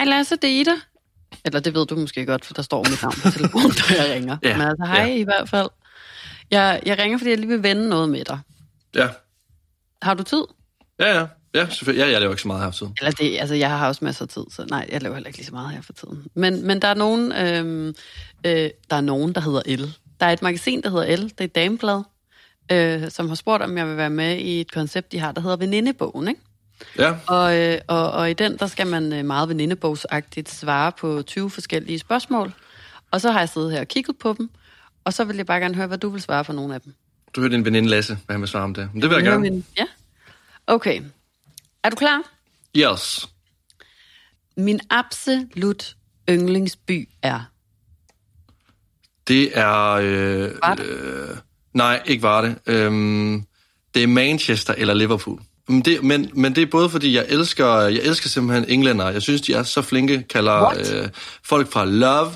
Hej Lasse, det er Ida. Eller det ved du måske godt, for der står mit navn på telefonen, når jeg ringer. Ja, Men altså, hej ja. i hvert fald. Jeg, jeg ringer, fordi jeg lige vil vende noget med dig. Ja. Har du tid? Ja, ja. Ja, selvfølgelig. Ja, jeg laver ikke så meget her for tiden. Eller det, altså, jeg har også masser af tid, så nej, jeg laver heller ikke lige så meget her for tiden. Men, men der er nogen, øhm, øh, der er nogen, der hedder L. Der er et magasin, der hedder L, det er et dameblad, øh, som har spurgt, om jeg vil være med i et koncept, de har, der hedder Venindebogen, ikke? Ja. Og, øh, og, og i den, der skal man øh, meget venindebogsagtigt svare på 20 forskellige spørgsmål. Og så har jeg siddet her og kigget på dem, og så vil jeg bare gerne høre, hvad du vil svare på nogle af dem. Du hørte din veninde Lasse, hvad han vil svare om det. Men det vil jeg Høre gerne. min- Ja. Okay. Er du klar? Yes. Min absolut yndlingsby er... Det er... Øh, Var det? øh, nej, ikke var det. Øhm, det er Manchester eller Liverpool. Men det, men, men det er både fordi, jeg elsker, jeg elsker simpelthen englænder. Jeg synes, de er så flinke. Kalder What? øh, folk fra Love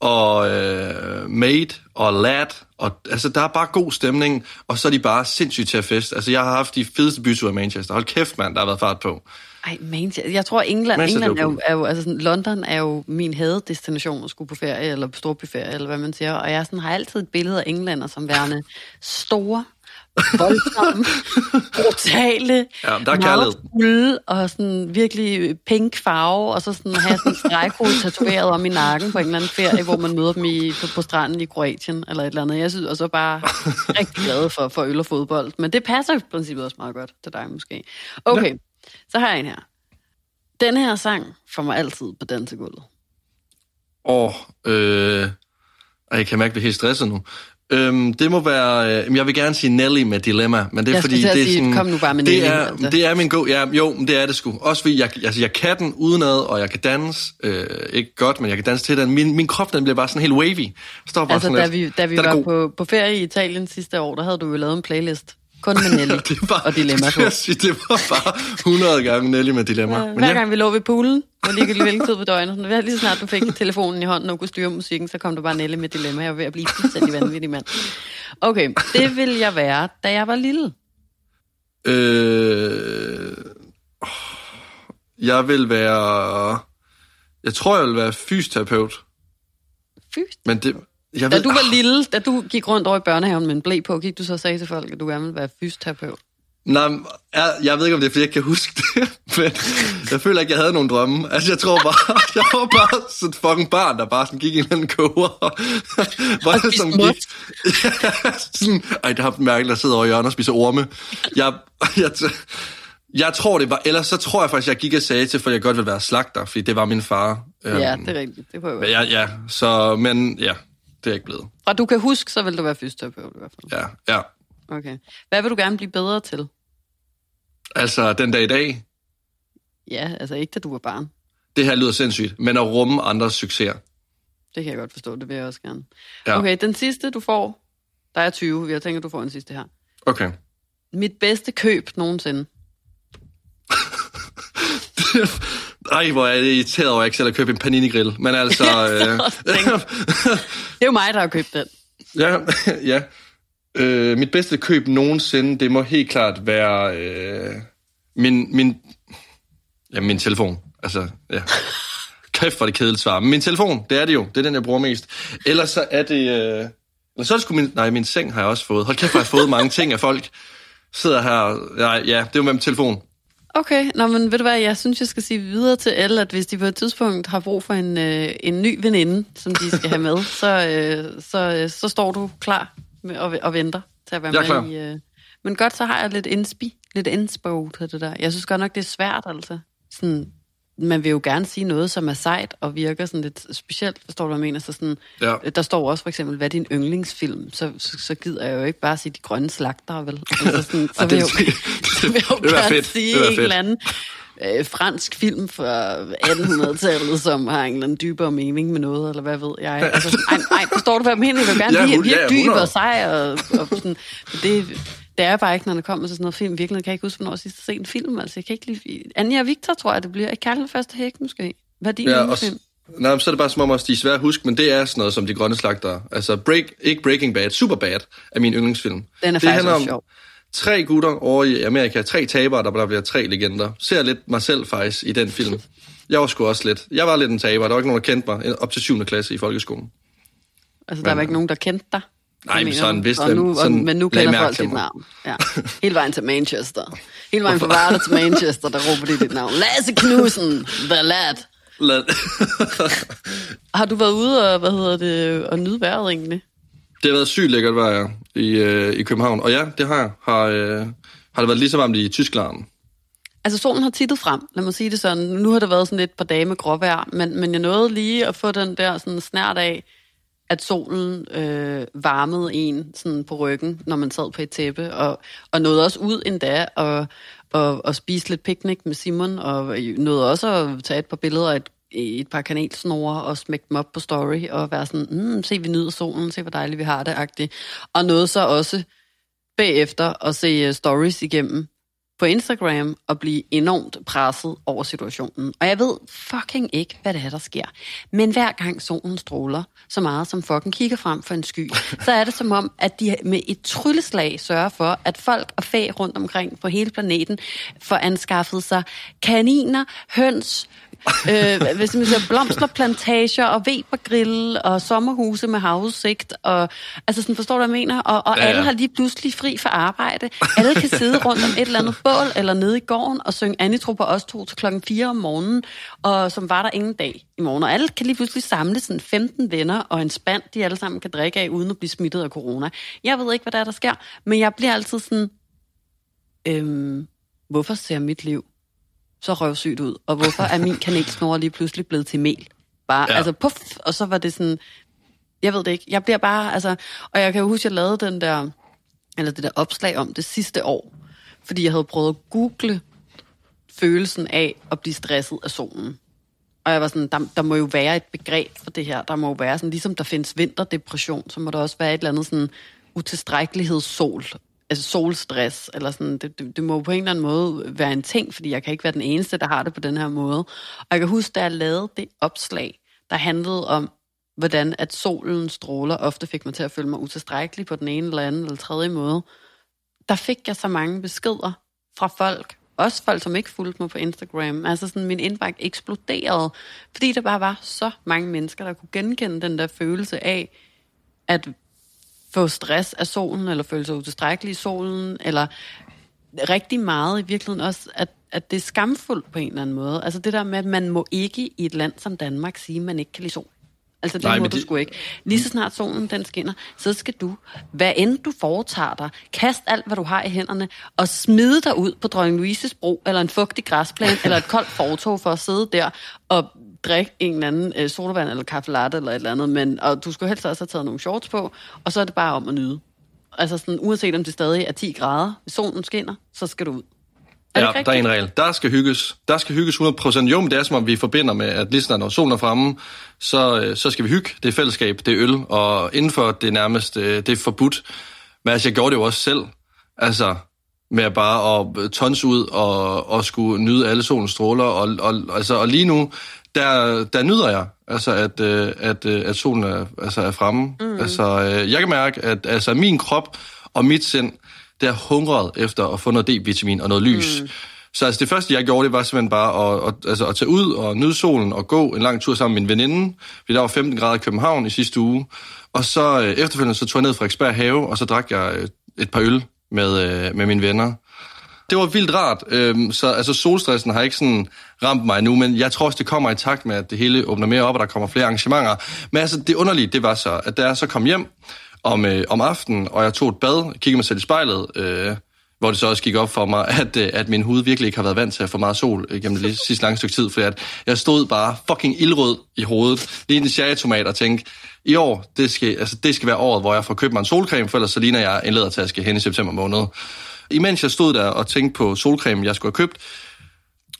og øh, Mate og Lad. Og, altså, der er bare god stemning, og så er de bare sindssygt til at fest. Altså, jeg har haft de fedeste byture i Manchester. Hold kæft, mand, der har været fart på. Ej, Manchester. Jeg tror, England, Manchester, England er, jo, er jo, altså sådan, London er jo min hadedestination at skulle på ferie, eller på storbyferie, eller hvad man siger. Og jeg sådan, har altid et billede af englænder som værende store, voldsomme, brutale, Ja, der er meget fulde, og sådan virkelig pink farve, og så sådan have sådan en stregkode tatoveret om i nakken på en eller anden ferie, hvor man møder dem i, på, på stranden i Kroatien, eller et eller andet. Jeg synes, og så bare rigtig glad for, for øl og fodbold. Men det passer i princippet også meget godt til dig måske. Okay, ja. så har jeg en her. Den her sang får mig altid på dansegulvet. Åh, øh, ej, jeg kan mærke, at vi er helt stresset nu. Øhm, det må være... Øh, jeg vil gerne sige Nelly med Dilemma, men det er Jeg fordi... det er sige, sådan, kom nu bare med det Nelly, er, altså. det er min god... Ja, jo, det er det sgu. Også fordi, jeg, altså, jeg kan den udenad, og jeg kan danse. Øh, ikke godt, men jeg kan danse til den. Min, min krop, den bliver bare sådan helt wavy. Står bare Altså, sådan da lidt. vi, da vi var på, på ferie i Italien sidste år, der havde du jo lavet en playlist. Kun med Nelly det var, og Dilemma på. Det, sige, det var bare 100 gange Nelly med Dilemma. Ja, men Hver ja, gang vi lå ved poolen, var ligegyldigt hvilken tid på døgnet. Lige snart du fik telefonen i hånden og kunne styre musikken, så kom du bare Nelly med Dilemma. Jeg var ved at blive fuldstændig vanvittig mand. Okay, det ville jeg være, da jeg var lille. Øh, jeg vil være... Jeg tror, jeg vil være fysioterapeut. Fy. Men det... Jeg Da ved, du var lille, da du gik rundt over i børnehaven med en blæ på, gik du så og sagde til folk, at du gerne ville være fysioterapeut? Nej, jeg, jeg ved ikke, om det er, fordi jeg ikke kan huske det, men jeg føler ikke, jeg havde nogen drømme. Altså, jeg tror bare, jeg var bare sådan et fucking barn, der bare sådan gik i en eller anden koger. Jeg spiste sådan mos. gik... Ja, sådan, ej, det har mærkeligt, der sidder over hjørnet og spiser orme. Jeg, jeg, jeg tror, det var... Ellers så tror jeg faktisk, jeg gik og sagde til, for jeg godt vil være slagter, fordi det var min far. Ja, Øhm, det er rigtigt. Det kunne jeg ja, ja, så, men ja, det er ikke blevet. Og du kan huske, så vil du være fysioterapeut i hvert fald. Ja, ja. Okay. Hvad vil du gerne blive bedre til? Altså, den dag i dag, Ja, altså ikke da du var barn. det her lyder sindssygt, men at rumme andres succeser. Det kan jeg godt forstå, det vil jeg også gerne. Ja. Okay, den sidste du får, der er 20, jeg tænker, du får en sidste her. Okay. Mit bedste køb nogensinde. Ej, hvor er det irriteret over, at jeg ikke selv har købt en panini-grill. Men altså... Øh, Det er jo mig, der har købt den. ja, ja. Øh, mit bedste køb nogensinde, det må helt klart være øh, min, min, ja, min telefon. Altså, ja. Kæft for det kedeligt svar. Men min telefon, det er det jo. Det er den, jeg bruger mest. Ellers så er det... Øh, eller så er det sgu min... Nej, min seng har jeg også fået. Hold kæft, hvor har jeg fået mange ting af folk. Sidder her... Nej, ja, det er jo med min telefon. Okay, nå, men ved du hvad, jeg synes, jeg skal sige videre til alle, at hvis de på et tidspunkt har brug for en, øh, en ny veninde, som de skal have med, så, øh, så, øh, så står du klar med, og, og venter til at være Jeg med klar. i... Øh, men godt, så har jeg lidt inspi, lidt inspo til det der. Jeg synes godt nok, det er svært, altså. Sådan, man vil jo gerne sige noget, som er sejt og virker sådan lidt specielt, forstår du, hvad jeg mener? Så sådan, Ja. Der står også for eksempel, hvad er din yndlingsfilm? Så, så, så gider jeg jo ikke bare sige de grønne slagtere, vel? Altså sådan, så vil jeg jo, så vil jeg jo gerne sige en eller anden øh, fransk film fra 1800-tallet, som har en eller anden dybere mening med noget, eller hvad ved jeg. Altså, ej, ej, forstår du, hvad jeg mener? Jeg vil gerne Ja, blive ja, dyb 100. og sej, og, og sådan, det, det er bare ikke, når det kommer til sådan noget film. Virkelig kan jeg ikke huske, hvornår jeg sidst har set en film. Altså, jeg kan ikke lide... Anja og Victor, tror jeg, det bliver. Kærlighed første hæk, måske. Hvad er din Ja, og, film? nej, men så er det bare som om også, de er svære at huske, men det er sådan noget som de grønne slagtere. Altså, break, ikke Breaking Bad, Superbad er min yndlingsfilm. Den er det faktisk handler om sjov. Tre gutter over i Amerika, tre tabere, der bare bliver tre legender. Ser lidt mig selv faktisk i den film. Jeg var sgu også lidt. Jeg var lidt en taber. Der var ikke nogen, der kendte mig op til 7. klasse i folkeskolen. Altså, der Men- var ikke nogen, der kendte dig? Nej, men sådan vidste og nu, sådan og, Men nu kender folk dit navn. Ja. Hele vejen til Manchester. Hele vejen fra Varde til Manchester, der råber de dit navn. Lasse Knudsen, the lad. Lad... Har du været ude og, hvad hedder det, og nyde vejret egentlig? Det har været sygt lækkert vejr i, øh, i København. Og ja, det har jeg. Har, øh, har det været lige så varmt i Tyskland. Altså, solen har tittet frem, lad mig sige det sådan. Nu har det været sådan lidt et par dage med gråvejr, men, men jeg nåede lige at få den der sådan snært af, at solen øh, varmede en sådan på ryggen, når man sad på et tæppe, og, og nåede også ud endda og, og, og spise lidt picnic med Simon, og øh, nåede også at tage et par billeder af et, et par kanelsnore og smække dem op på story, og være sådan, mm, se vi nyder solen, se hvor dejligt vi har det, agtigt. Og noget så også bagefter at se øh, stories igennem på Instagram og blive enormt presset over situationen. Og jeg ved fucking ikke, hvad det er, der sker. Men hver gang solen stråler så meget, som fucking kigger frem for en sky, så er det som om, at de med et trylleslag sørger for, at folk og fag rundt omkring på hele planeten får anskaffet sig kaniner, høns, øh, hvis man siger, blomsterplantager og Webergrill og sommerhuse med havudsigt. Og, altså sådan, forstår du, hvad jeg mener? Og, og Ja, ja, alle har lige pludselig fri for arbejde. Alle kan sidde rundt om et eller andet bål eller nede i gården og synge Anitro på os to til klokken 4 om morgenen, og som var der ingen dag i morgen. Og alle kan lige pludselig samle sådan 15 venner og en spand, de alle sammen kan drikke af, uden at blive smittet af corona. Jeg ved ikke, hvad der er, der sker, men jeg bliver altid sådan, øhm, hvorfor ser mit liv så røvsygt ud? Og hvorfor er min kanelsnore lige pludselig blevet til mel? Bare, Ja. altså puff, og så var det sådan, jeg ved det ikke, jeg bliver bare, altså, og jeg kan jo huske, jeg lavede den der, eller det der opslag om det sidste år, fordi jeg havde prøvet at google følelsen af at blive stresset af solen. Og jeg var sådan, der, der må jo være et begreb for det her. Der må jo være sådan, ligesom der findes vinterdepression, så må der også være et eller andet sådan utilstrækkelighedssol, altså solstress, eller sådan, det, det, det må på en eller anden måde være en ting, fordi jeg kan ikke være den eneste, der har det på den her måde. Og jeg kan huske, da jeg lavede det opslag, der handlede om, hvordan at solen stråler ofte fik mig til at føle mig utilstrækkelig på den ene eller anden eller tredje måde. Der fik jeg så mange beskeder fra folk, også folk, som ikke fulgte mig på Instagram. Altså sådan, min indbakke eksploderede, fordi der bare var så mange mennesker, der kunne genkende den der følelse af, at få stress af solen, eller føle sig utilstrækkelig i solen, eller rigtig meget i virkeligheden også, at, at det er skamfuldt på en eller anden måde. Altså det der med, at man må ikke i et land som Danmark sige, at man ikke kan lide sol. Altså det Nej, må du det- sgu ikke. Lige så snart solen den skinner, så skal du, hvad end du foretager dig, kast alt, hvad du har i hænderne, og smide dig ud på Dronning Louises bro, eller en fugtig græsplæne, eller et koldt fortog for at sidde der og drikke en eller anden øh, sodavand eller kaffe latte eller et eller andet, men, og du skulle helst også have taget nogle shorts på, og så er det bare om at nyde. Altså sådan, uanset om det stadig er 10 grader, hvis solen skinner, så skal du ud. Er Ja, der er en regel. Der skal hygges. Der skal hygges 100%. Jo, men det er som om, vi forbinder med, at lige snart når solen er fremme, så, øh, så skal vi hygge. Det er fællesskab, det er øl, og indenfor det er nærmest, øh, det er forbudt. Men altså, jeg gjorde det jo også selv. Altså, med at bare at tons ud og, og skulle nyde alle solens stråler. Og, og, altså, og lige nu, der, der nyder jeg, altså, at, øh, at, øh, at solen er, altså, er fremme. Mm. Altså, øh, jeg kan mærke, at altså, min krop og mit sind, det er hungret efter at få noget D-vitamin og noget lys. Mm. Så altså, det første, jeg gjorde, det var simpelthen bare at, at, altså, at tage ud og nyde solen og gå en lang tur sammen med min veninde. Fordi der var 15 grader i København i sidste uge. Og så øh, efterfølgende så tog jeg ned fra Frederiksberg Have, og så drak jeg et par øl med, øh, med mine venner. Det var vildt rart. Øhm, så altså, solstressen har ikke sådan ramt mig nu, men jeg tror også, det kommer i takt med, at det hele åbner mere op, og der kommer flere arrangementer. Men altså, det underlige, det var så, at da jeg så kom hjem om, øh, om aftenen, og jeg tog et bad, kiggede mig selv i spejlet, øh, hvor det så også gik op for mig, at, øh, at min hud virkelig ikke har været vant til at få meget sol øh, gennem det sidste lange stykke tid, fordi at jeg stod bare fucking ildrød i hovedet, lige en cherrytomat, og tænkte, i år, det skal, altså, det skal være året, hvor jeg får købt mig en solcreme, for ellers så ligner jeg en lædertaske hen i september måned. Imens jeg stod der og tænkte på solcreme, jeg skulle have købt,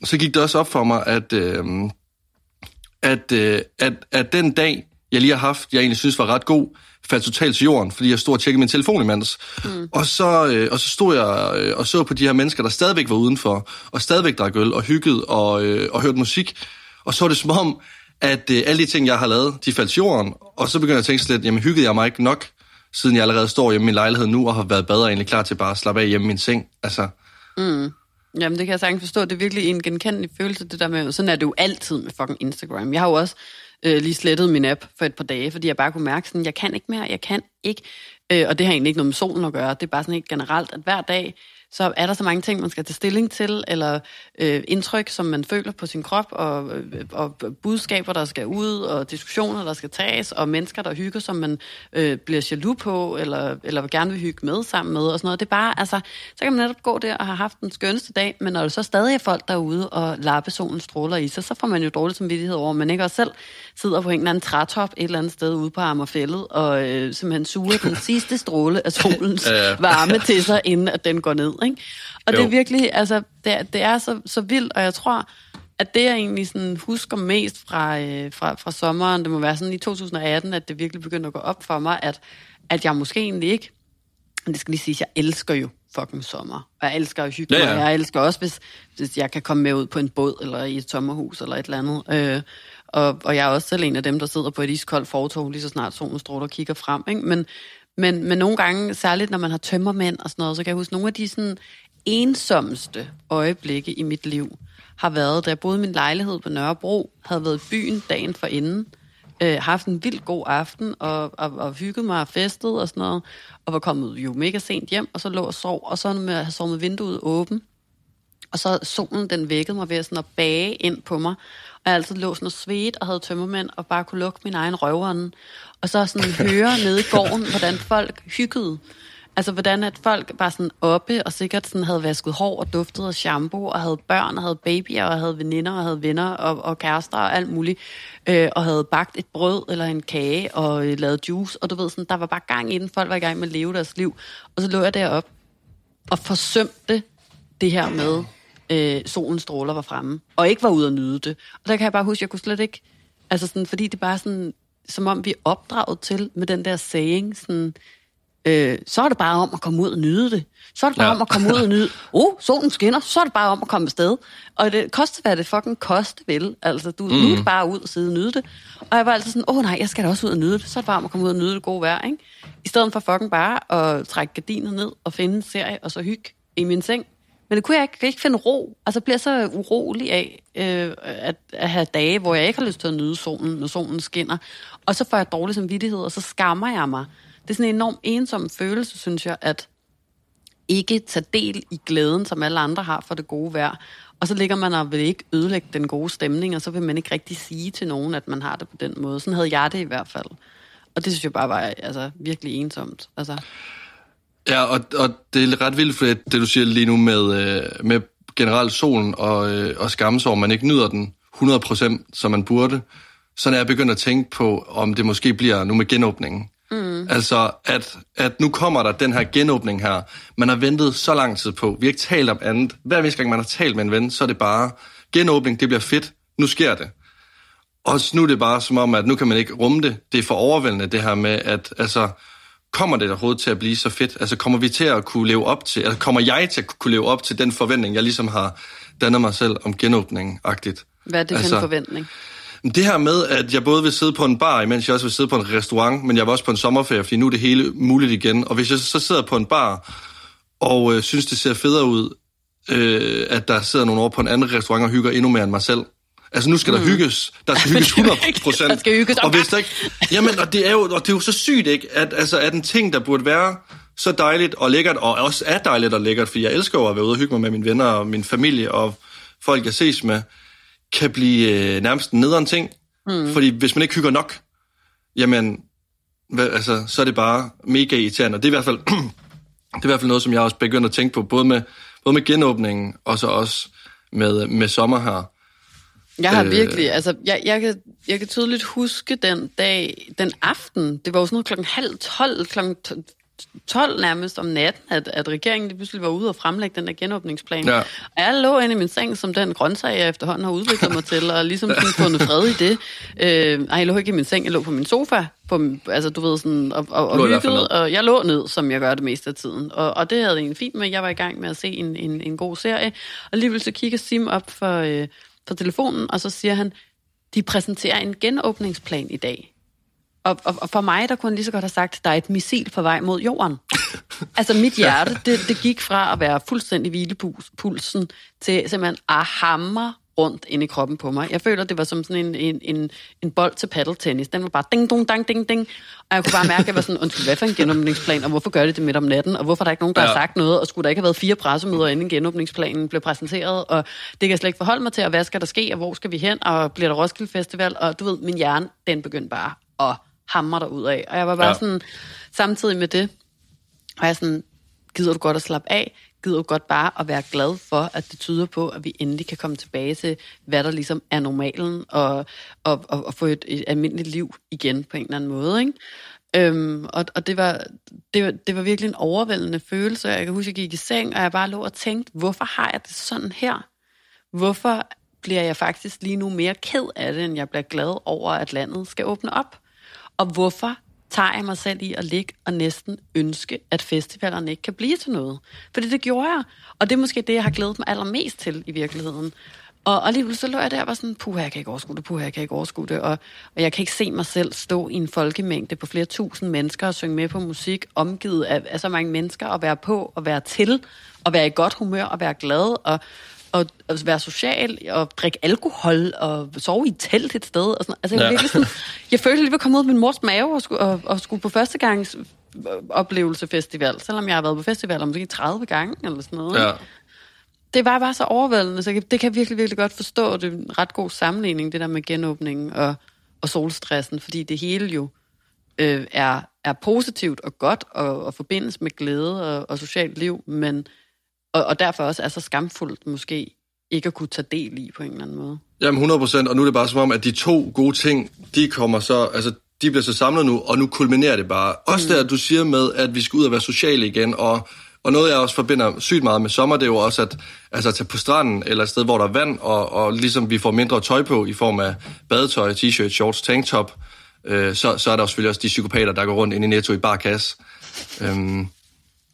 så gik det også op for mig, at, øh, at, øh, at, at den dag, jeg lige har haft, jeg egentlig synes var ret god, faldt totalt til jorden, fordi jeg stod og tjekkede min telefon imens. Mm. Og, så, øh, og så stod jeg øh, og så på de her mennesker, der stadigvæk var udenfor, og stadigvæk drak øl, og hyggede og, øh, og hørte musik. Og så var det som om, at øh, alle de ting, jeg har lavet, de faldt til jorden. Og så begynder jeg at tænke lidt, jamen hyggede jeg mig ikke nok, siden jeg allerede står hjemme i min lejlighed nu, og har været bedre egentlig klar til bare at slappe af hjemme i min seng. Altså, Mm. Jamen, det kan jeg sagtens forstå. Det er virkelig en genkendelig følelse, det der med, sådan er det jo altid med fucking Instagram. Jeg har jo også øh, lige slettet min app for et par dage, fordi jeg bare kunne mærke sådan, jeg kan ikke mere, jeg kan ikke. Øh, og det har egentlig ikke noget med solen at gøre. Det er bare sådan helt generelt, at hver dag, så er der så mange ting, man skal tage stilling til, eller øh, indtryk, som man føler på sin krop, og, øh, og budskaber, der skal ud, og diskussioner, der skal tages, og mennesker, der hygger, som man øh, bliver jaloux på, eller, eller gerne vil hygge med sammen med, og sådan noget. Det er bare, altså, så kan man netop gå der og have haft den skønneste dag, men når der så stadig er folk derude, og lappesolen stråler i sig, så får man jo dårligt samvittighed over, man ikke også selv sidder på en eller anden trætop et eller andet sted ude på Amagerfællet, og øh, simpelthen suger den sidste stråle af solens varme til sig, inden at den går ned. Ikke? Og jo. det er virkelig, altså, det er, det er så, så vildt, og jeg tror, at det, jeg egentlig sådan husker mest fra, øh, fra, fra sommeren, det må være sådan i 2018, at det virkelig begyndte at gå op for mig, at, at jeg måske egentlig ikke, det skal lige sige, jeg elsker jo fucking sommer. Og jeg elsker at hygge ja, ja. jeg elsker også, hvis, hvis jeg kan komme med ud på en båd, eller i et sommerhus, eller et eller andet. Øh, og, og jeg er også selv en af dem, der sidder på et iskoldt fortog, lige så snart solen stråler og kigger frem. Ikke? Men, men, men nogle gange, særligt når man har tømmermænd og sådan noget, så kan jeg huske nogle af de sådan ensomste øjeblikke i mit liv har været, da jeg boede i min lejlighed på Nørrebro, havde været i byen dagen for inden, øh, haft en vild god aften, og, og, og hygget mig og festet og sådan noget, og var kommet jo mega sent hjem, og så lå og sov, og så med at have sovet vinduet åbent, og så solen, den vækkede mig ved sådan at bage ind på mig, og jeg altid lå sådan og svedt og havde tømmermænd, og bare kunne lukke min egen røvånd, og så sådan høre nede i gården, hvordan folk hyggede. Altså, hvordan at folk var sådan oppe, og sikkert sådan havde vasket hår og duftet af shampoo, og havde børn, og havde babyer, og havde veninder, og havde venner, og, og kærester, og alt muligt, øh, og havde bagt et brød eller en kage, og øh, lavet juice, og du ved, sådan, der var bare gang i den, folk var i gang med at leve deres liv. Og så lå jeg derop og forsømte det her med, øh, solens stråler var fremme, og ikke var ude at nyde det. Og der kan jeg bare huske, jeg kunne slet ikke, altså sådan, fordi det bare sådan, som om vi er opdraget til med den der saying, sådan, øh, så er det bare om at komme ud og nyde det. Så er det bare ja. om at komme ud og nyde, oh, solen skinner, så er det bare om at komme afsted. Og det koster, hvad det fucking koste vil. Altså, du mm. nu er bare ud og sidde og nyde det. Og jeg var altid sådan, åh oh, nej, jeg skal da også ud og nyde det. Så er det bare om at komme ud og nyde det gode vejr, ikke? I stedet for fucking bare at trække gardinet ned og finde en serie, og så hygge i min seng. Men det kunne jeg ikke, jeg ikke finde ro. Altså, jeg bliver så urolig af øh, at, at have dage, hvor jeg ikke har lyst til at nyde solen, når solen skinner. Og så får jeg dårlig samvittighed, og så skammer jeg mig. Det er sådan en enorm ensom følelse, synes jeg, at ikke tage del i glæden, som alle andre har for det gode vejr. Og så ligger man og vil ikke ødelægge den gode stemning, og så vil man ikke rigtig sige til nogen, at man har det på den måde. Sådan havde jeg det i hvert fald. Og det synes jeg bare var altså, virkelig ensomt. Altså. Ja, og, og det er ret vildt, for det du siger lige nu med, øh, med generelt solen og, øh, og skamsår, man ikke nyder den 100% som man burde. Så når jeg begynder at tænke på, om det måske bliver nu med genåbningen. Mm. Altså, at, at nu kommer der den her genåbning her. Man har ventet så lang tid på. Vi har ikke talt om andet. Hver eneste gang, man har talt med en ven, så er det bare, genåbning, det bliver fedt. Nu sker det. Og nu er det bare som om, at nu kan man ikke rumme det. Det er for overvældende, det her med, at altså, kommer det overhovedet til at blive så fedt? Altså kommer vi til at kunne leve op til, altså kommer jeg til at kunne leve op til den forventning, jeg ligesom har dannet mig selv om genåbningen-agtigt? Hvad er det altså, for en forventning? Det her med, at jeg både vil sidde på en bar, imens jeg også vil sidde på en restaurant, men jeg var også på en sommerferie, fordi nu er det hele muligt igen. Og hvis jeg så sidder på en bar, og øh, synes, det ser federe ud, øh, at der sidder nogen over på en anden restaurant og hygger endnu mere end mig selv, Altså nu skal mm. der hygges. Der skal hygges 100 procent. der skal hygges. Og hvis der ikke, jamen, og det er jo, og det er jo så sygt, ikke? At, altså, at en ting, der burde være så dejligt og lækkert, og også er dejligt og lækkert, fordi jeg elsker jo at være ude og hygge mig med mine venner og min familie og folk, jeg ses med, kan blive øh, nærmest en nederen ting. Mm. Fordi hvis man ikke hygger nok, jamen, hvad, altså, så er det bare mega irriterende. Og det er i hvert fald, det er i hvert fald noget, som jeg også begynder at tænke på, både med, både med genåbningen, og så også med, med sommer her. Jeg har øh, virkelig, altså, jeg, jeg, kan, jeg kan tydeligt huske den dag, den aften, det var jo sådan noget klokken halv tolv, klokken 12 nærmest om natten, at, at regeringen lige pludselig var ude og fremlægge den der genåbningsplan. Ja. Og jeg lå inde i min seng som den grøntsag, jeg efterhånden har udviklet mig til, og ligesom sådan fundet fred i det. Øh, ej, jeg lå ikke i min seng, jeg lå på min sofa, på, altså du ved sådan, og, og, og hyggede, og jeg lå ned, som jeg gør det meste af tiden. Og, og det havde jeg egentlig fint med, jeg var i gang med at se en, en, en god serie, og alligevel så kigger Sim op for... Øh, på telefonen, og så siger han, de præsenterer en genåbningsplan i dag. Og, og, og for mig, der kunne han lige så godt have sagt, der er et missil på vej mod jorden. altså mit hjerte, det, det gik fra at være fuldstændig hvilepulsen til simpelthen at hamre rundt ind i kroppen på mig. Jeg føler, det var som sådan en, en, en, en bold til paddeltennis. Den var bare ding, ding, ding, ding, ding. Og jeg kunne bare mærke, at jeg var sådan, undskyld, hvad for en genåbningsplan, og hvorfor gør det det midt om natten, og hvorfor er der ikke nogen, der ja. har sagt noget, og skulle der ikke have været fire pressemøder, inden genåbningsplanen blev præsenteret, og det kan jeg slet ikke forholde mig til, og hvad skal der ske, og hvor skal vi hen, og bliver der Roskilde Festival, og du ved, min hjerne, den begyndte bare at hamre der ud af. Og jeg var bare ja. sådan, samtidig med det, og jeg sådan, gider du godt at slappe af? Gider jo godt bare at være glad for, at det tyder på, at vi endelig kan komme tilbage til, hvad der ligesom er normalen, og, og, og, og få et, et almindeligt liv igen på en eller anden måde. Ikke? Øhm, og og det, var, det, var, det var virkelig en overvældende følelse. Jeg kan huske, at jeg gik i seng, og jeg bare lå og tænkte, hvorfor har jeg det sådan her? Hvorfor bliver jeg faktisk lige nu mere ked af det, end jeg bliver glad over, at landet skal åbne op? Og hvorfor tager jeg mig selv i at ligge og næsten ønske, at festivalerne ikke kan blive til noget. Fordi det gjorde jeg. Og det er måske det, jeg har glædet mig allermest til i virkeligheden. Og, alligevel så lå jeg der og var sådan, puha, jeg kan ikke overskue det, puha, jeg kan ikke overskue det. Og, og jeg kan ikke se mig selv stå i en folkemængde på flere tusind mennesker og synge med på musik, omgivet af, af så mange mennesker, og være på, og være til, og være i godt humør, og være glad, og, og, og være social, og drikke alkohol, og sove i et telt et sted. Og sådan. Altså, jeg, ja. virkelig sådan, jeg følte, at jeg var kommet ud af min mors mave og skulle, og, og skulle på første gangs oplevelse festival, selvom jeg har været på festival måske 30 gange eller sådan noget. Ja. Det var bare så overvældende, så det kan jeg virkelig, virkelig godt forstå. Det er en ret god sammenligning, det der med genåbningen og, og solstressen, fordi det hele jo øh, er, er positivt og godt og, og forbindes med glæde og, og socialt liv, men og, og derfor også er så skamfuldt måske ikke at kunne tage del i på en eller anden måde. Jamen 100 procent, og nu er det bare som om, at de to gode ting, de kommer så, altså de bliver så samlet nu, og nu kulminerer det bare. Også mm. der, du siger med, at vi skal ud og være sociale igen, og, og noget, jeg også forbinder sygt meget med sommer, det er jo også at altså, at tage på stranden, eller et sted, hvor der er vand, og, og ligesom vi får mindre tøj på i form af badetøj, t-shirt, shorts, tanktop, øh, så, så er der selvfølgelig også de psykopater, der går rundt ind i Netto i bar kasse. Øhm,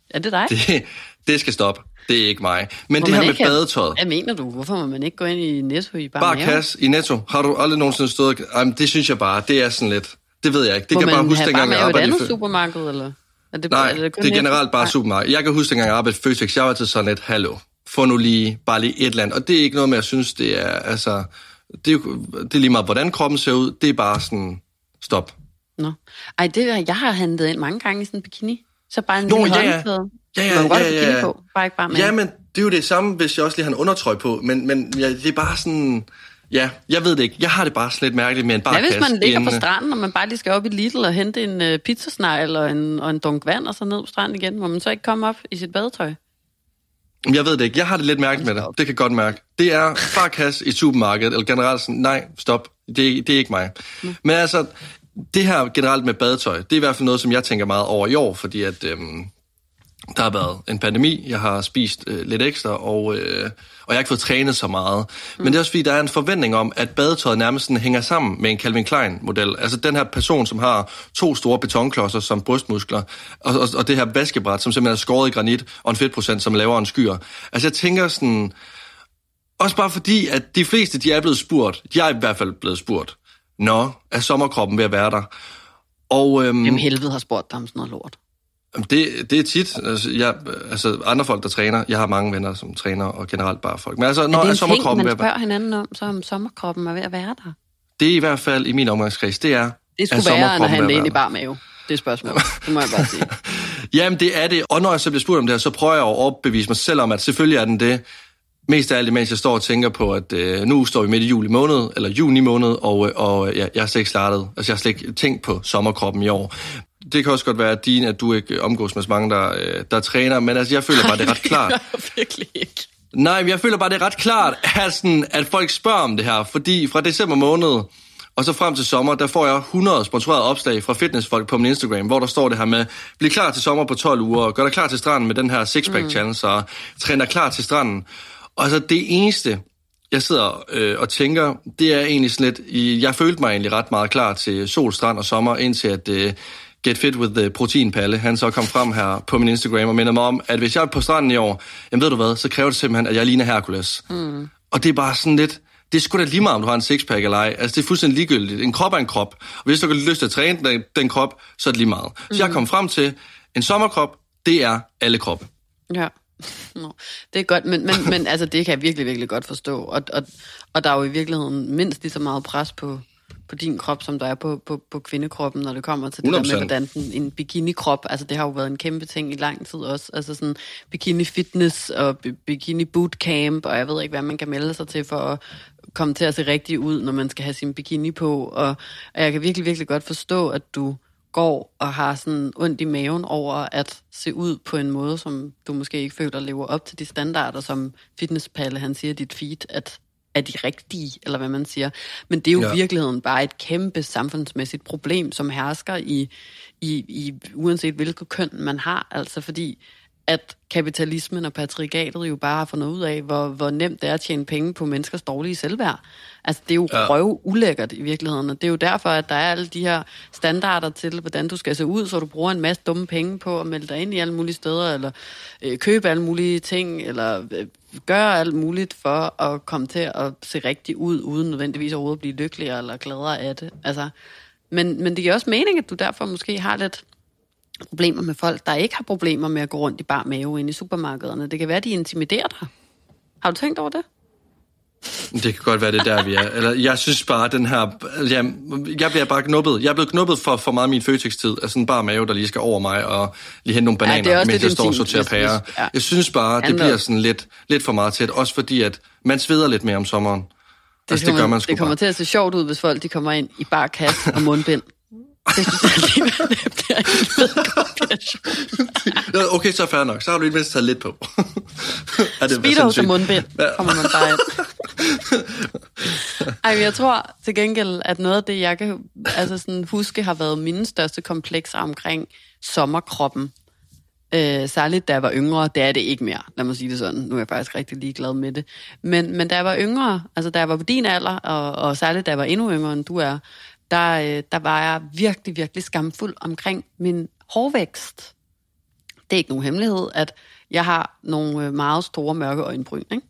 er det dig? Det, det skal stoppe. Det er ikke mig. Men må det her med badetøjet... Hvad mener du? Hvorfor må man ikke gå ind i Netto i bare Bare kasse i Netto. Har du aldrig nogensinde stået... Jamen, det synes jeg bare, det er sådan lidt... Det ved jeg ikke. Det må kan man bare huske, dengang jeg arbejdede andet supermarked, eller? Er det, Nej, er det, det er generelt bare supermarked. Jeg kan huske, dengang jeg arbejdede i Føtex, jeg var til sådan et, hallo, få nu lige, bare lige et eller andet. Og det er ikke noget med, at jeg synes, det er, altså, det er, det er lige meget, hvordan kroppen ser ud. Det er bare sådan, stop. Nå. Ej, det, jeg har handlet ind mange gange i sådan en bikini. Så bare en Nå, lille ja, ja. Ja, ja, ja, ja, ja. På, bare ikke bare med. Ja, men det er jo det samme, hvis jeg også lige har en undertrøj på, men, men ja, det er bare sådan... Ja, jeg ved det ikke. Jeg har det bare lidt mærkeligt med en bare Hvad hvis man ligger på stranden, og man bare lige skal op i Lidl og hente en uh, pizzasnegl eller en, og en dunk vand, og så ned på stranden igen? Må man så ikke komme op i sit badetøj? Jeg ved det ikke. Jeg har det lidt mærkeligt med det. Det kan jeg godt mærke. Det er farkasse i supermarkedet, eller generelt sådan, nej, stop. Det, det er ikke mig. Mm. Men altså, det her generelt med badetøj, det er i hvert fald noget, som jeg tænker meget over i år, fordi at øhm, der har været en pandemi, jeg har spist øh, lidt ekstra, og, øh, og jeg har ikke fået trænet så meget. Mm. Men det er også fordi, der er en forventning om, at badetøjet nærmest sådan hænger sammen med en Calvin Klein-model. Altså den her person, som har to store betonklodser som brystmuskler, og, og, og det her vaskebræt, som simpelthen er skåret i granit, og en fedtprocent, som laver en skyer. Altså jeg tænker sådan... Også bare fordi, at de fleste, de er blevet spurgt. De er i hvert fald blevet spurgt. Nå, er sommerkroppen ved at være der? Og, øhm, Jamen helvede har spurgt dig om sådan noget lort. Det, det er tit. Altså, jeg, altså, andre folk, der træner. Jeg har mange venner, som træner, og generelt bare folk. Men altså, når er det en sommerkroppen ting, man spørger hinanden om, så om sommerkroppen er ved at være der? Det er i hvert fald i min omgangskreds, det er... Det skulle være, at han ind i bar mave. Det er spørgsmålet. Det må jeg bare sige. Jamen, det er det. Og når jeg så bliver spurgt om det her, så prøver jeg at overbevise mig selv om, at selvfølgelig er den det. Mest af alt, mens jeg står og tænker på, at øh, nu står vi midt i juli måned, eller juni måned, og, øh, og ja, jeg har slet ikke startet. Altså, jeg har slet ikke tænkt på sommerkroppen i år det kan også godt være, at din, at du ikke omgås med så mange, der, øh, der træner, men altså, jeg føler bare, det er ret klart. Nej, det virkelig ikke. Nej, men jeg føler bare, det er ret klart, at, sådan, at folk spørger om det her, fordi fra december måned, og så frem til sommer, der får jeg 100 sponsorerede opslag fra fitnessfolk på min Instagram, hvor der står det her med, bliv klar til sommer på 12 uger, gør dig klar til stranden med den her sixpack mm. challenge, og træner klar til stranden. Og altså det eneste, jeg sidder øh, og tænker, det er egentlig sådan lidt, jeg følte mig egentlig ret meget klar til sol, strand og sommer, indtil at øh, Get Fit with the Proteinpalle, han så kom frem her på min Instagram og minder mig om, at hvis jeg er på stranden i år, jamen ved du hvad, så kræver det simpelthen, at jeg ligner Hercules. Mm. Og det er bare sådan lidt, det er sgu da lige meget, om du har en sixpack eller ej. Altså, det er fuldstændig ligegyldigt. En krop er en krop. Og hvis du har lyst til at træne den, den krop, så er det lige meget. Så mm. jeg kom frem til, en sommerkrop, det er alle kroppe. Ja. Nå, det er godt, men, men, men altså, det kan jeg virkelig, virkelig godt forstå. Og, og, og der er jo i virkeligheden mindst lige så meget pres på, på din krop, som der er på, på, på kvindekroppen, når det kommer til det 100%. der med, hvordan den, en bikini-krop, altså det har jo været en kæmpe ting i lang tid også, altså sådan bikini-fitness og bikini-bootcamp, og jeg ved ikke, hvad man kan melde sig til for at komme til at se rigtig ud, når man skal have sin bikini på, og, og jeg kan virkelig, virkelig godt forstå, at du går og har sådan ondt i maven over at se ud på en måde, som du måske ikke føler lever op til de standarder, som Fitnesspalle, han siger, dit feed, at er de rigtige, eller hvad man siger. Men det er jo ja. virkeligheden bare et kæmpe samfundsmæssigt problem, som hersker i, i, i uanset hvilket køn man har. Altså fordi at kapitalismen og patriarkatet jo bare har fundet ud af, hvor, hvor nemt det er at tjene penge på menneskers dårlige selvværd. Altså, det er jo ja. røv ulækkert i virkeligheden, og det er jo derfor, at der er alle de her standarder til, hvordan du skal se ud, så du bruger en masse dumme penge på at melde dig ind i alle mulige steder, eller øh, købe alle mulige ting, eller øh, gøre alt muligt for at komme til at se rigtig ud, uden nødvendigvis overhovedet at blive lykkeligere eller gladere af det. Altså, men, men det giver også mening, at du derfor måske har lidt problemer med folk, der ikke har problemer med at gå rundt i bar mave ind i supermarkederne. Det kan være, de intimiderer dig. Har du tænkt over det? Det kan godt være, det der, vi er. Eller, jeg synes bare, den her... Ja, jeg bliver bare knuppet. Jeg er blevet knuppet for, for meget min føtekstid. Altså en bare mave, der lige skal over mig, og lige hente nogle bananer, ja, mens jeg står og sorterer pærer. Ja. Jeg synes bare, det bliver sådan lidt, lidt for meget tæt. Også fordi, at man sveder lidt mere om sommeren. Det, altså, det, kommer, gør man det kommer bare. til at se sjovt ud, hvis folk de kommer ind i bare kasse og mundbind. Det synes jeg alligevel, det bliver en fed Okay, så fair nok. Så har du i mindst taget lidt på. er det Speedo til mundbind, kommer man bare ind. Ej, jeg tror til gengæld, at noget af det, jeg kan altså sådan, huske, har været mine største komplekser omkring sommerkroppen. Øh, særligt da jeg var yngre, det er det ikke mere, lad mig sige det sådan. Nu er jeg faktisk rigtig ligeglad med det. Men, men da jeg var yngre, altså da jeg var på din alder, og, og særligt da jeg var endnu yngre end du er, der, øh, der var jeg virkelig, virkelig skamfuld omkring min hårvækst. Det er ikke nogen hemmelighed, at jeg har nogle øh, meget store mørke øjenbryn, ikke?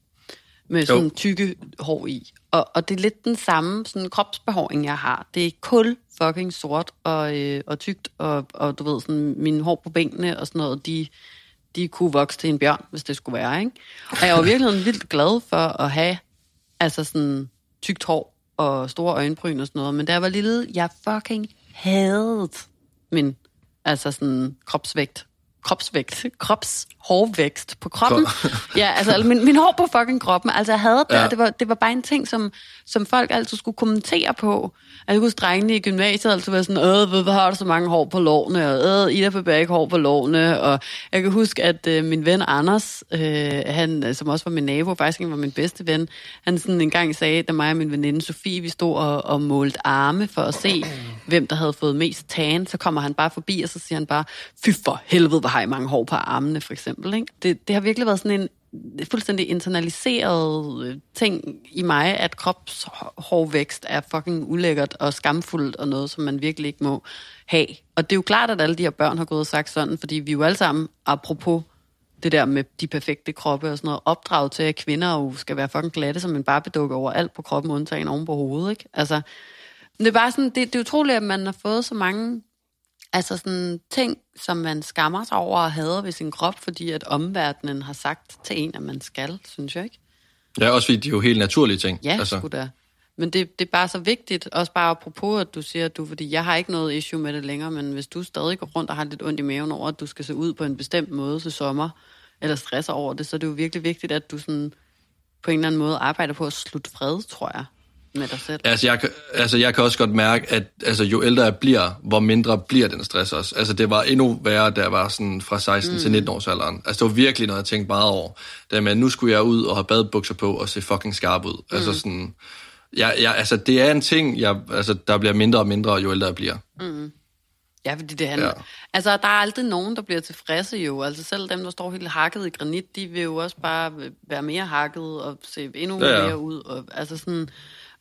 med sådan jo. tykke hår i. Og, og det er lidt den samme sådan kropsbehåring, jeg har. Det er kul fucking sort og, øh, og tykt, og, og du ved, sådan, mine hår på benene og sådan noget, de, de kunne vokse til en bjørn, hvis det skulle være, ikke? Og jeg var virkelig vildt glad for at have altså sådan tykt hår og store øjenbryn og sådan noget. Men da jeg var lille, jeg fucking havde min altså sådan kropsvægt kropsvægt, krops hårvækst på kroppen. ja, altså min, min hår på fucking kroppen. Altså jeg havde det, ja. og det var, det var bare en ting, som, som folk altid skulle kommentere på. Altså, jeg huske drengene i gymnasiet altid var sådan, øh, hvad har du så mange hår på lårene, og øh, Ida på ikke hår på lårene, og jeg kan huske, at øh, min ven Anders, øh, han, som også var min nabo, faktisk var min bedste ven, han sådan en gang sagde, da mig og min veninde Sofie, vi stod og, og målte arme for at se, hvem der havde fået mest tan, så kommer han bare forbi, og så siger han bare, fy for helvede, hvor har I mange hår på armene, for eksempel. Ikke? Det, det har virkelig været sådan en fuldstændig internaliseret øh, ting i mig, at kropshårvækst er fucking ulækkert og skamfuldt og noget, som man virkelig ikke må have. Og det er jo klart, at alle de her børn har gået og sagt sådan, fordi vi jo alle sammen, apropos det der med de perfekte kroppe og sådan noget, opdraget til, at kvinder jo skal være fucking glatte som en barbedukke over alt på kroppen, undtagen oven på hovedet, ikke? Altså, det er bare sådan, det, det er utroligt, at man har fået så mange Altså sådan ting, som man skammer sig over at have ved sin krop, fordi at omverdenen har sagt til en, at man skal, synes jeg ikke? Ja, også fordi det er jo helt naturlige ting. Ja, altså. sgu da. Men det, det er bare så vigtigt, også bare apropos, at du siger, at du, fordi jeg har ikke noget issue med det længere, men hvis du stadig går rundt og har lidt ondt i maven over, at du skal se ud på en bestemt måde til sommer, eller stresser over det, så er det jo virkelig vigtigt, at du sådan på en eller anden måde arbejder på at slutte fred, tror jeg med dig selv? Altså jeg, altså, jeg kan også godt mærke, at altså, jo ældre jeg bliver, hvor mindre bliver den stress også. Altså, det var endnu værre, da jeg var sådan fra 16 mm. til 19 års alderen. Altså, det var virkelig noget, jeg tænkte meget over. Det med, at nu skulle jeg ud og have badebukser på og se fucking skarp ud. Altså, mm. Altså sådan... Ja, ja, altså, det er en ting, jeg, altså, der bliver mindre og mindre, jo ældre jeg bliver. Mm. Ja, fordi det handler... Ja. Altså, der er aldrig nogen, der bliver tilfredse jo. Altså, selv dem, der står helt hakket i granit, de vil jo også bare være mere hakket og se endnu ja, ja. mere ud. Og, altså sådan...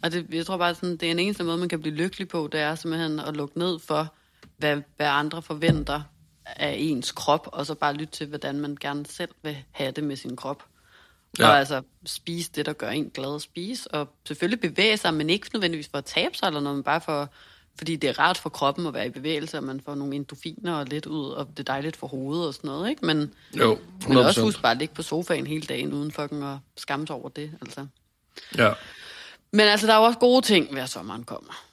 Og det, jeg tror bare, sådan, det er en eneste måde, man kan blive lykkelig på, det er simpelthen at lukke ned for, hvad, hvad andre forventer af ens krop, og så bare lytte til, hvordan man gerne selv vil have det med sin krop. Ja. Og altså spise det, der gør en glad at spise, og selvfølgelig bevæge sig, men ikke nødvendigvis for at tabe sig eller noget, men bare for, fordi det er rart for kroppen at være i bevægelse, og man får nogle endorfiner og lidt ud, og det er dejligt for hovedet og sådan noget, ikke? Men, jo, 100%. men også husk bare at ligge på sofaen hele dagen, uden fucking at skamme sig over det, altså. Ja. Men altså, der er jo også gode ting, at sommeren kommer.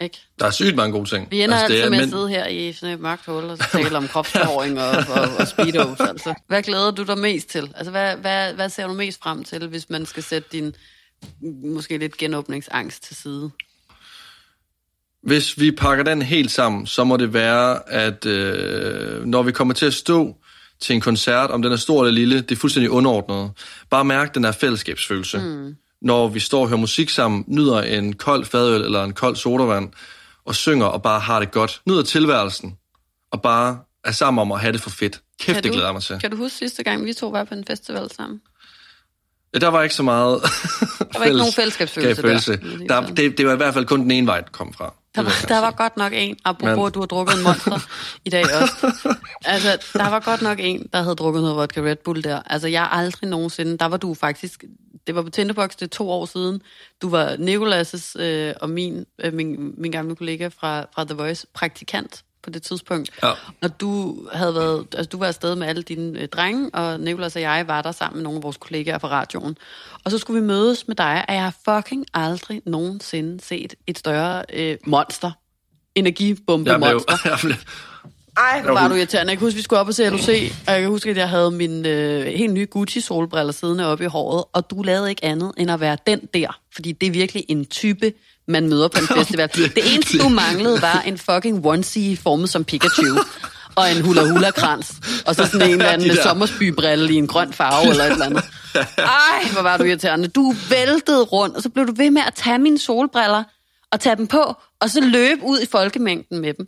Ikke? Der er sygt mange gode ting. Vi ender altså, altid med men... at sidde her i sådan et mørkt hul og tale om kropsbehåring og, og, og speedos. Altså. Hvad glæder du dig mest til? Altså, hvad, hvad, hvad ser du mest frem til, hvis man skal sætte din måske lidt genåbningsangst til side? Hvis vi pakker den helt sammen, så må det være, at øh, når vi kommer til at stå til en koncert, om den er stor eller lille, det er fuldstændig underordnet. Bare mærk den her fællesskabsfølelse. Mm når vi står og hører musik sammen, nyder en kold fadøl eller en kold sodavand, og synger og bare har det godt. Nyder tilværelsen, og bare er sammen om at have det for fedt. Kæft, det glæder mig til. Kan du huske sidste gang, vi to var på en festival sammen? Ja, der var ikke så meget Der var ikke nogen fællesskabsfølelse der. der det, det var i hvert fald kun den ene vej, det kom fra. Der var, der var godt nok en, apropos Men... at du har drukket en monster i dag også. Altså, der var godt nok en, der havde drukket noget vodka Red Bull der. Altså, jeg aldrig nogensinde, der var du faktisk, det var på Tinderbox, det er to år siden. Du var Nicolas' øh, og min, øh, min, min gamle kollega fra, fra The Voice, praktikant på det tidspunkt. Ja. Og du havde været, altså du var afsted med alle dine øh, drenge, og Nicolas og jeg var der sammen med nogle af vores kollegaer fra radioen. Og så skulle vi mødes med dig, og jeg har fucking aldrig nogensinde set et større øh, monster. Energibombe jeg monster. Jeg blev, ej, hvor var du irriterende. Jeg kan huske, vi skulle op og se LOC, og jeg kan huske, at jeg havde min øh, helt nye Gucci-solbriller siddende oppe i håret, og du lavede ikke andet end at være den der, fordi det er virkelig en type, man møder på en festival. Det eneste, du manglede, var en fucking onesie formet som Pikachu og en hula-hula-krans, og så sådan en eller anden sommersbybrille i en grøn farve eller et eller andet. Ej, hvor var du irriterende. Du væltede rundt, og så blev du ved med at tage mine solbriller og tage dem på, og så løbe ud i folkemængden med dem.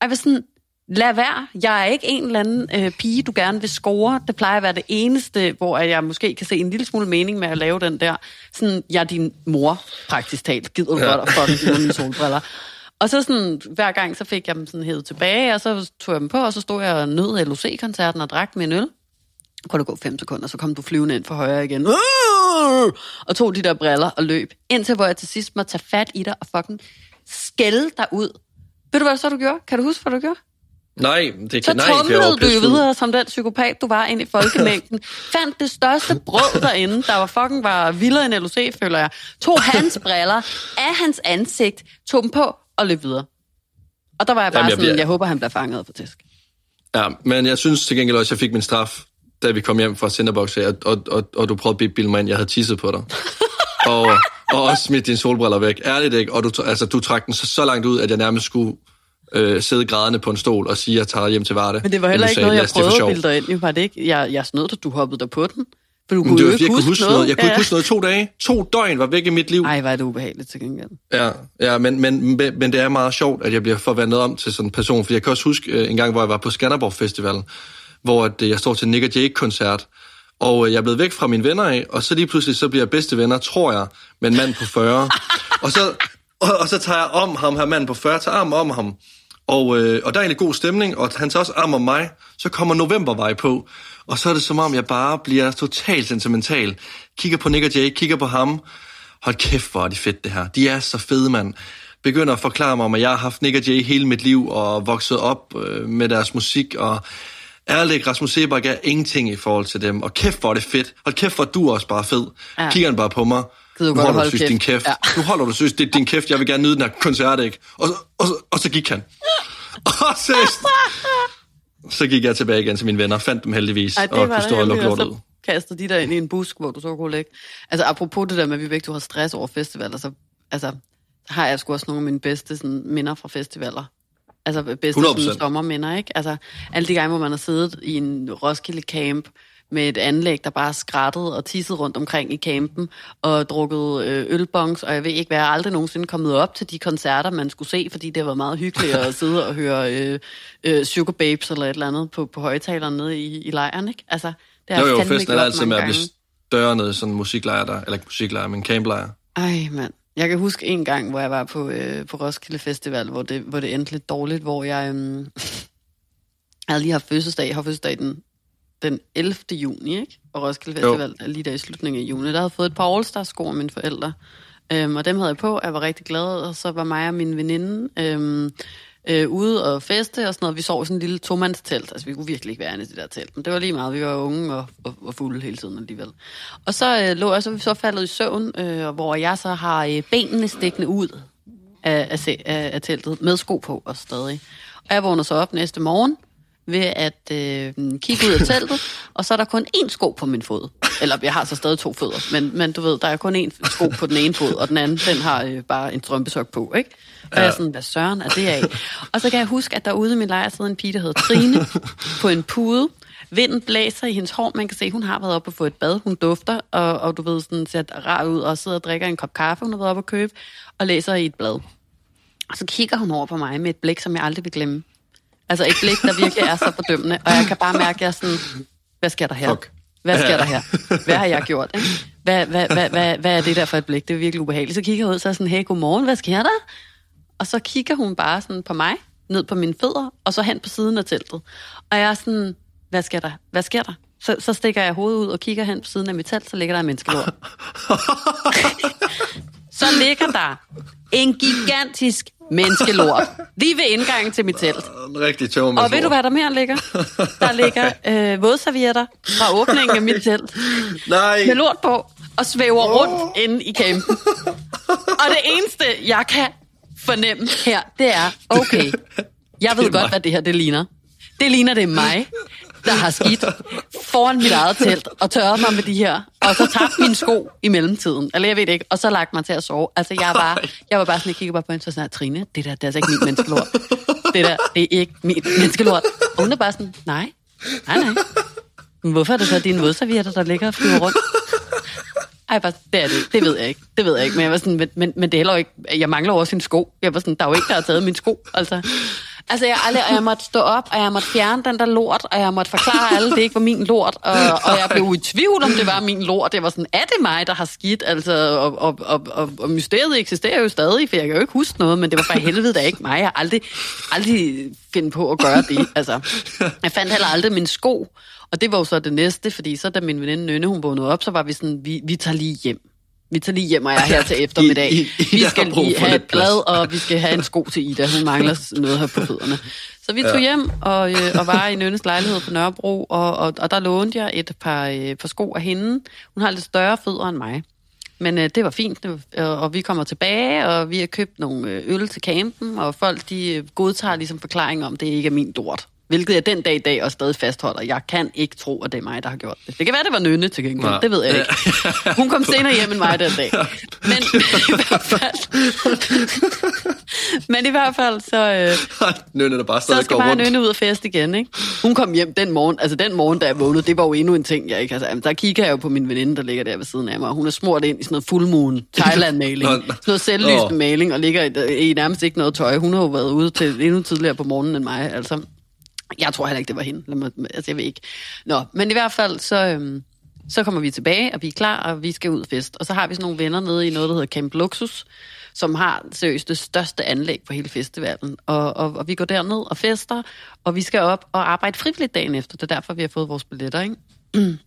Og jeg var sådan, lad være. Jeg er ikke en eller anden øh, pige, du gerne vil score. Det plejer at være det eneste, hvor jeg måske kan se en lille smule mening med at lave den der. Sådan, jeg er din mor, praktisk talt. Gider du ja. godt at fucking mine solbriller. Og så sådan, hver gang, så fik jeg dem sådan hævet tilbage, og så tog jeg dem på, og så stod jeg og nød LOC-koncerten og drak min øl. Kunne det gå fem sekunder, så kom du flyvende ind for højre igen. Og tog de der briller og løb. Indtil hvor jeg til sidst måtte tage fat i dig og fucking skælde dig ud. Ved du, hvad så du gjorde? Kan du huske, hvad du gjorde? Nej, det kan Så tumlede du jo videre som den psykopat, du var ind i folkemængden. Fandt det største brød derinde, der var fucking var vildere end LOC, føler jeg. Tog hans briller af hans ansigt, tog dem på og løb videre. Og der var jeg bare Jamen, jeg sådan, bliver... jeg håber, han bliver fanget på tæsk. Ja, men jeg synes til gengæld også, at jeg fik min straf, da vi kom hjem fra Cinderbox, og, og, og, og du prøvede at bilde mig ind, jeg havde tisset på dig. og, og også smidt dine solbriller væk. Ærligt ikke? Og du, altså, du trak den så, så langt ud, at jeg nærmest skulle øh, sidde grædende på en stol og sige, at jeg tager hjem til Varde. Men det var heller ikke sagde, noget, jeg prøvede at bilde dig ind. Var det ikke? Jeg, jeg snød dig, du hoppede der på den. For du kunne det var, ikke jeg huske, huske noget. noget. Jeg kunne ja. ikke huske noget to dage. To døgn var væk i mit liv. Ej, var det ubehageligt til gengæld. Ja, ja men, men, men det er meget sjovt, at jeg bliver forvandlet om til sådan en person. For jeg kan også huske øh, en gang, hvor jeg var på Skanderborg Festival, hvor at, øh, jeg står til Nick og Jake-koncert, og øh, jeg er blevet væk fra mine venner af, og så lige pludselig så bliver jeg bedste venner, tror jeg, med en mand på 40. og, så, og, og så tager jeg om ham, her mand på 40, tager arm om ham. Og, øh, og der er egentlig god stemning, og han tager også om mig. Så kommer novembervej på, og så er det som om, jeg bare bliver totalt sentimental. Kigger på Nick og Jay, kigger på ham. Hold kæft, hvor er de fedt det her. De er så fede, mand. Begynder at forklare mig om, at jeg har haft Nick og Jay hele mit liv, og vokset op øh, med deres musik, og ærligt, Rasmus Sebak er ingenting i forhold til dem. Og kæft, hvor er det fedt. Hold kæft, hvor er du også bare fed. Ja. Kigger han bare på mig. Nu holder du synes, din kæft. Ja. Nu holder du synes, det er din kæft. Jeg vil gerne nyde den her koncert, ikke? Og, og, og, og så gik han. Og så, så gik jeg tilbage igen til mine venner, fandt dem heldigvis, Ej, og kunne stå og lukke lortet ud. kastede de der ind i en busk, hvor du så kunne lægge. Altså apropos det der med, at vi begge to har stress over festivaler, så altså, har jeg sgu også nogle af mine bedste sådan, minder fra festivaler. Altså bedste sådan, sommerminder, ikke? Altså alle de gange, hvor man har siddet i en Roskilde camp, med et anlæg, der bare skrattede og tissede rundt omkring i campen, og drukket øh, ølbongs, og jeg ved ikke, hvad jeg aldrig nogensinde kommet op til de koncerter, man skulle se, fordi det var meget hyggeligt at sidde og høre øh, øh, Sugar Babes eller et eller andet på, på højtalerne nede i, i lejren, ikke? Altså, det har jo, jo, festen er altid med at blive større nede sådan musiklejr der, eller ikke musiklejr, men camplejr. Ej, mand. Jeg kan huske en gang, hvor jeg var på, øh, på Roskilde Festival, hvor det, hvor det endte lidt dårligt, hvor jeg, øh, jeg havde lige haft fødselsdag. Jeg har fødselsdag den den 11. juni, ikke? Og Roskilde Festival, jo. lige der i slutningen af juni. Der havde jeg fået et par all sko af mine forældre. Øhm, og dem havde jeg på, jeg var rigtig glad, og så var mig og min veninde øhm, øh, ude og feste og sådan noget. Vi sov i sådan en lille tomandstelt. Altså, vi kunne virkelig ikke være inde i det der telt. Men det var lige meget. Vi var unge og, og, og fulde hele tiden alligevel. Og så øh, lå jeg så, så faldet i søvn, øh, hvor jeg så har øh, benene stikkende ud af, af, af, af teltet med sko på og stadig. Og jeg vågner så op næste morgen ved at øh, kigge ud af teltet, og så er der kun én sko på min fod. Eller jeg har så stadig to fødder, men, men du ved, der er kun én sko på den ene fod, og den anden, den har øh, bare en strømpesok på, ikke? Og ja. jeg er sådan, hvad søren er det af? Og så kan jeg huske, at derude i min lejr sidder en pige, der hedder Trine, på en pude. Vinden blæser i hendes hår. Man kan se, hun har været oppe og få et bad. Hun dufter, og, og du ved, sådan, ser rar ud, og sidder og drikker en kop kaffe, hun har været oppe og købe, og læser i et blad. Og så kigger hun over på mig med et blik, som jeg aldrig vil glemme. Altså et blik, der virkelig er så fordømmende. Og jeg kan bare mærke, at jeg sådan, hvad sker der her? Fuck. Hvad sker der her? Hvad har jeg gjort? Ikke? Hvad, hvad, hvad, hvad, hvad er det der for et blik? Det er virkelig ubehageligt. Så kigger jeg ud, så er sådan, hey, godmorgen, hvad sker der? Og så kigger hun bare sådan på mig, ned på mine fødder, og så hen på siden af teltet. Og jeg er sådan, hvad sker der? Hvad sker der? Så, så stikker jeg hovedet ud og kigger hen på siden af mit telt, så ligger der en menneskelort. så ligger der en gigantisk menneskelort. Lige ved indgangen til mit telt. En rigtig tøv Og ved du, hvad der mere ligger? Der ligger øh, vådservietter fra åbningen af mit telt. Nej. Med lort på og svæver oh. rundt inde i campen. Og det eneste, jeg kan fornemme her, det er, okay, jeg ved godt, mig. hvad det her det ligner. Det ligner, det mig, der har skidt foran mit eget telt og tørret mig med de her, og så tabt mine sko i mellemtiden. Eller jeg ved ikke, og så lagt mig til at sove. Altså, jeg var, jeg var bare sådan, jeg kiggede bare på hende, så sådan, Trine, det der, det er altså ikke mit menneskelort. Det der, det er ikke mit menneskelort. Og hun er bare sådan, nej, nej, nej. Men hvorfor er det så dine vådservietter, der ligger og flyver rundt? Ej, bare, det er det. Det ved jeg ikke. Det ved jeg ikke. Men, jeg var sådan, men, men, men det er heller ikke... Jeg mangler også en sko. Jeg var sådan, der er jo ikke, der har taget min sko. Altså. Altså, jeg, aldrig, og jeg måtte stå op, og jeg måtte fjerne den der lort, og jeg måtte forklare alle, det ikke var min lort, og, og jeg blev i tvivl, om det var min lort. Det var sådan, er det mig, der har skidt? Altså, og, og, og, og, og mysteriet eksisterer jo stadig, for jeg kan jo ikke huske noget, men det var for helvede da ikke mig. Jeg har aldrig, aldrig finde på at gøre det. Altså, jeg fandt heller aldrig min sko, og det var jo så det næste, fordi så da min veninde Nynne, hun vågnede op, så var vi sådan, vi, vi tager lige hjem. Vi tager lige hjem og er her til eftermiddag. I, I, vi skal lige have et blad, og vi skal have en sko til Ida. Hun mangler noget her på fødderne. Så vi tog ja. hjem og, øh, og var i Nynnes lejlighed på Nørrebro, og, og, og der lånte jeg et par, øh, par sko af hende. Hun har lidt større fødder end mig. Men øh, det var fint, var, og vi kommer tilbage, og vi har købt nogle øh, øl til campen, og folk de øh, godtager ligesom forklaring om, det ikke er min dort. Hvilket jeg den dag i dag også stadig fastholder. Jeg kan ikke tro, at det er mig, der har gjort det. Det kan være, det var Nynne til gengæld. Ja. Det ved jeg ikke. Hun kom senere hjem end mig den dag. Men i hvert fald... men i hvert fald, så... Øh, Nynne, der bare stadig så skal går bare rundt. Nynne ud og fest igen, ikke? Hun kom hjem den morgen, altså den morgen, da jeg vågnede, det var jo endnu en ting, jeg ikke altså, Der kigger jeg jo på min veninde, der ligger der ved siden af mig, og hun er smurt ind i sådan noget fullmoon Thailand-maling. sådan noget selvlysende oh. maling, og ligger i, i nærmest ikke noget tøj. Hun har jo været ude til endnu tidligere på morgenen end mig, altså. Jeg tror heller ikke, det var hende. Lad mig, altså, jeg ved ikke. Nå, men i hvert fald, så, øhm, så kommer vi tilbage, og vi er klar, og vi skal ud og fest. Og så har vi sådan nogle venner nede i noget, der hedder Camp Luxus, som har seriøst det største anlæg på hele festivalen. Og, og, og vi går derned og fester, og vi skal op og arbejde frivilligt dagen efter. Det er derfor, vi har fået vores billetter, ikke?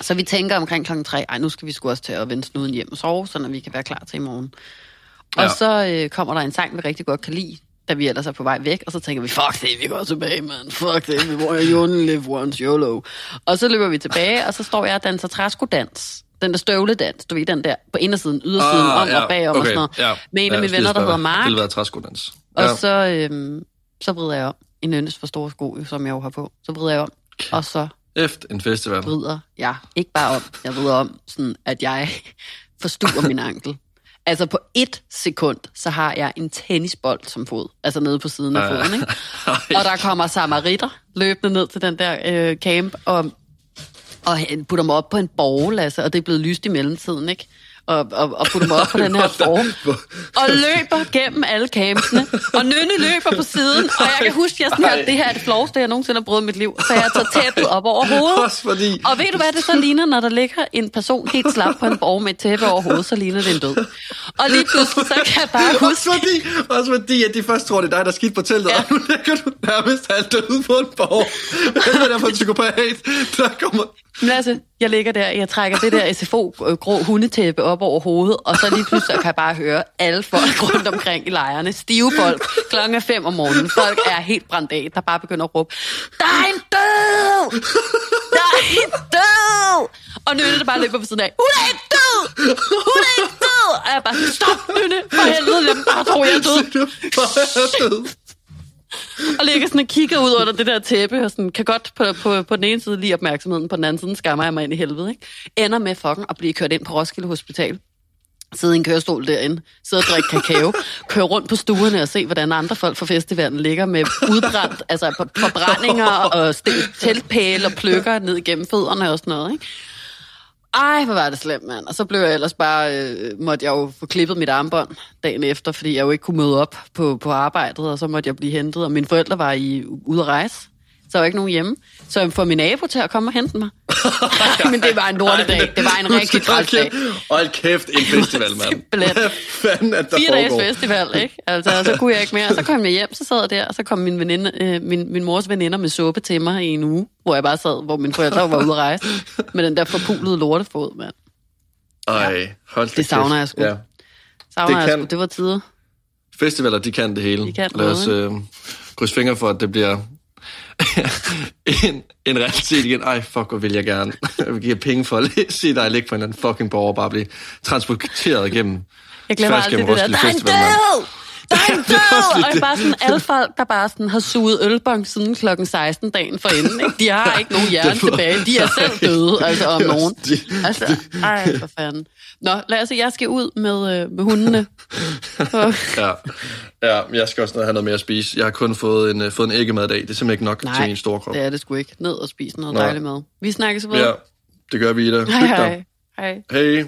Så vi tænker omkring klokken tre, ej, nu skal vi sgu også til at vende snuden hjem og sove, så vi kan være klar til i morgen. Og ja. så øh, kommer der en sang, vi rigtig godt kan lide, da vi ellers er på vej væk, og så tænker vi, fuck det, vi går tilbage, man. Fuck det, vi må jo only live once, YOLO. Og så løber vi tilbage, og så står jeg og danser træskodans. Den der støvledans, du ved, den der på indersiden, ydersiden, ah, om ja, og bagom okay, og sådan noget. Ja, med en af ja, mine venner, der hedder Mark. Det vil være træskodans. Ja. Og så, øhm, så vrider jeg om. I Nynnes for store sko, som jeg jo har på. Så vrider jeg om, og så... Efter en festival. Vrider, ja. Ikke bare om, jeg vrider om, sådan at jeg forstuer min ankel. Altså på et sekund, så har jeg en tennisbold som fod. Altså nede på siden af foden, ikke? Og der kommer samaritter løbende ned til den der øh, camp, og, og putter mig op på en borgel, altså, og det er blevet lyst i mellemtiden, ikke? Og, og, og putte mig op på den her form, og løber gennem alle campsene, og Nynne løber på siden, og jeg kan huske, at jeg sådan her, det her er det floveste, jeg nogensinde har prøvet i mit liv, så jeg tager tæppet op over hovedet. Fordi... Og ved du, hvad det så ligner, når der ligger en person helt slap på en borg med et tæppe over hovedet, så ligner det en død. Og lige pludselig, så kan jeg bare huske... Også fordi, også fordi, at de først tror, det er dig, der er skidt på teltet, Ja. og nu ligger du nærmest halvt død på en borg. Hvad er det for en psykopat, der kommer... Men altså, jeg ligger der, jeg trækker det der SFO-grå øh, hundetæppe op over hovedet, og så lige pludselig kan jeg bare høre alle folk rundt omkring i lejrene. Stive folk. Klokken er fem om morgenen. Folk er helt brændt af, der bare begynder at råbe, der er en død! Der er en død! Og Nynne, der bare løber på siden af, hun er ikke død! Hun er ikke død! Og jeg bare stop, Nynne, for helvede, jeg bare tror, jeg er død. Og ligger sådan og kigger ud under det der tæppe, og sådan, kan godt på, på, på den ene side lige opmærksomheden, på den anden side skammer jeg mig ind i helvede. Ikke? Ender med fucking at blive kørt ind på Roskilde Hospital. Sidde i en kørestol derinde, sidde og drikke kakao, køre rundt på stuerne og se, hvordan andre folk fra festivalen ligger med udbrændt, altså forbrændinger og teltpæle og pløkker ned igennem fødderne og sådan noget. Ikke? Ej, hvor var det slemt, mand. Og så blev jeg ellers bare, øh, måtte jeg jo få klippet mit armbånd dagen efter, fordi jeg jo ikke kunne møde op på, på arbejdet, og så måtte jeg blive hentet, og mine forældre var i, ude at rejse. Så der var ikke nogen hjemme. Så jeg får min nabo til at komme og hente mig. Men det var en lortedag. Det var en rigtig træls dag. Hold kæft, en festival, mand. Hvad fanden er der Fire dages festival, ikke? Altså, så kunne jeg ikke mere. Så kom jeg hjem, så sad jeg der, og så kom min, veninde, øh, min, min mors veninder med suppe til mig i en uge, hvor jeg bare sad, hvor mine forældre var ude at rejse, med den der forpulede lortefod, mand. Ej, hold da Det savner jeg sgu. Ja. Savner Det jeg kan- sgu. Det var tider. Festivaler, de kan det hele. De kan Lad os øh, krydse fingre for, at det bliver en, en realitet igen. Ej, fuck, hvor vil jeg gerne. Jeg give penge for at se dig ligge på en eller anden fucking borger og bare blive transporteret igennem. Jeg glemmer altid det gennem der, Roskilde der er en død! Der er en død! Og bare sådan, alle folk, der bare sådan har suget ølbong siden klokken 16 dagen forinden, ikke? de har ikke nogen hjerne tilbage. De er selv døde, altså om nogen. Altså, ej, for fanden. Nå, lad os jeg skal ud med, øh, med hundene. Ja. ja, jeg skal også have noget mere at spise. Jeg har kun fået en, uh, fået en æggemad i dag. Det er simpelthen ikke nok nej, til min store krop. det er det sgu ikke. Ned og spise noget Nå. dejligt mad. Vi snakkes ved. Ja, det gør vi, Ida. Hej, Hyg dig. hej. Hej. Hej.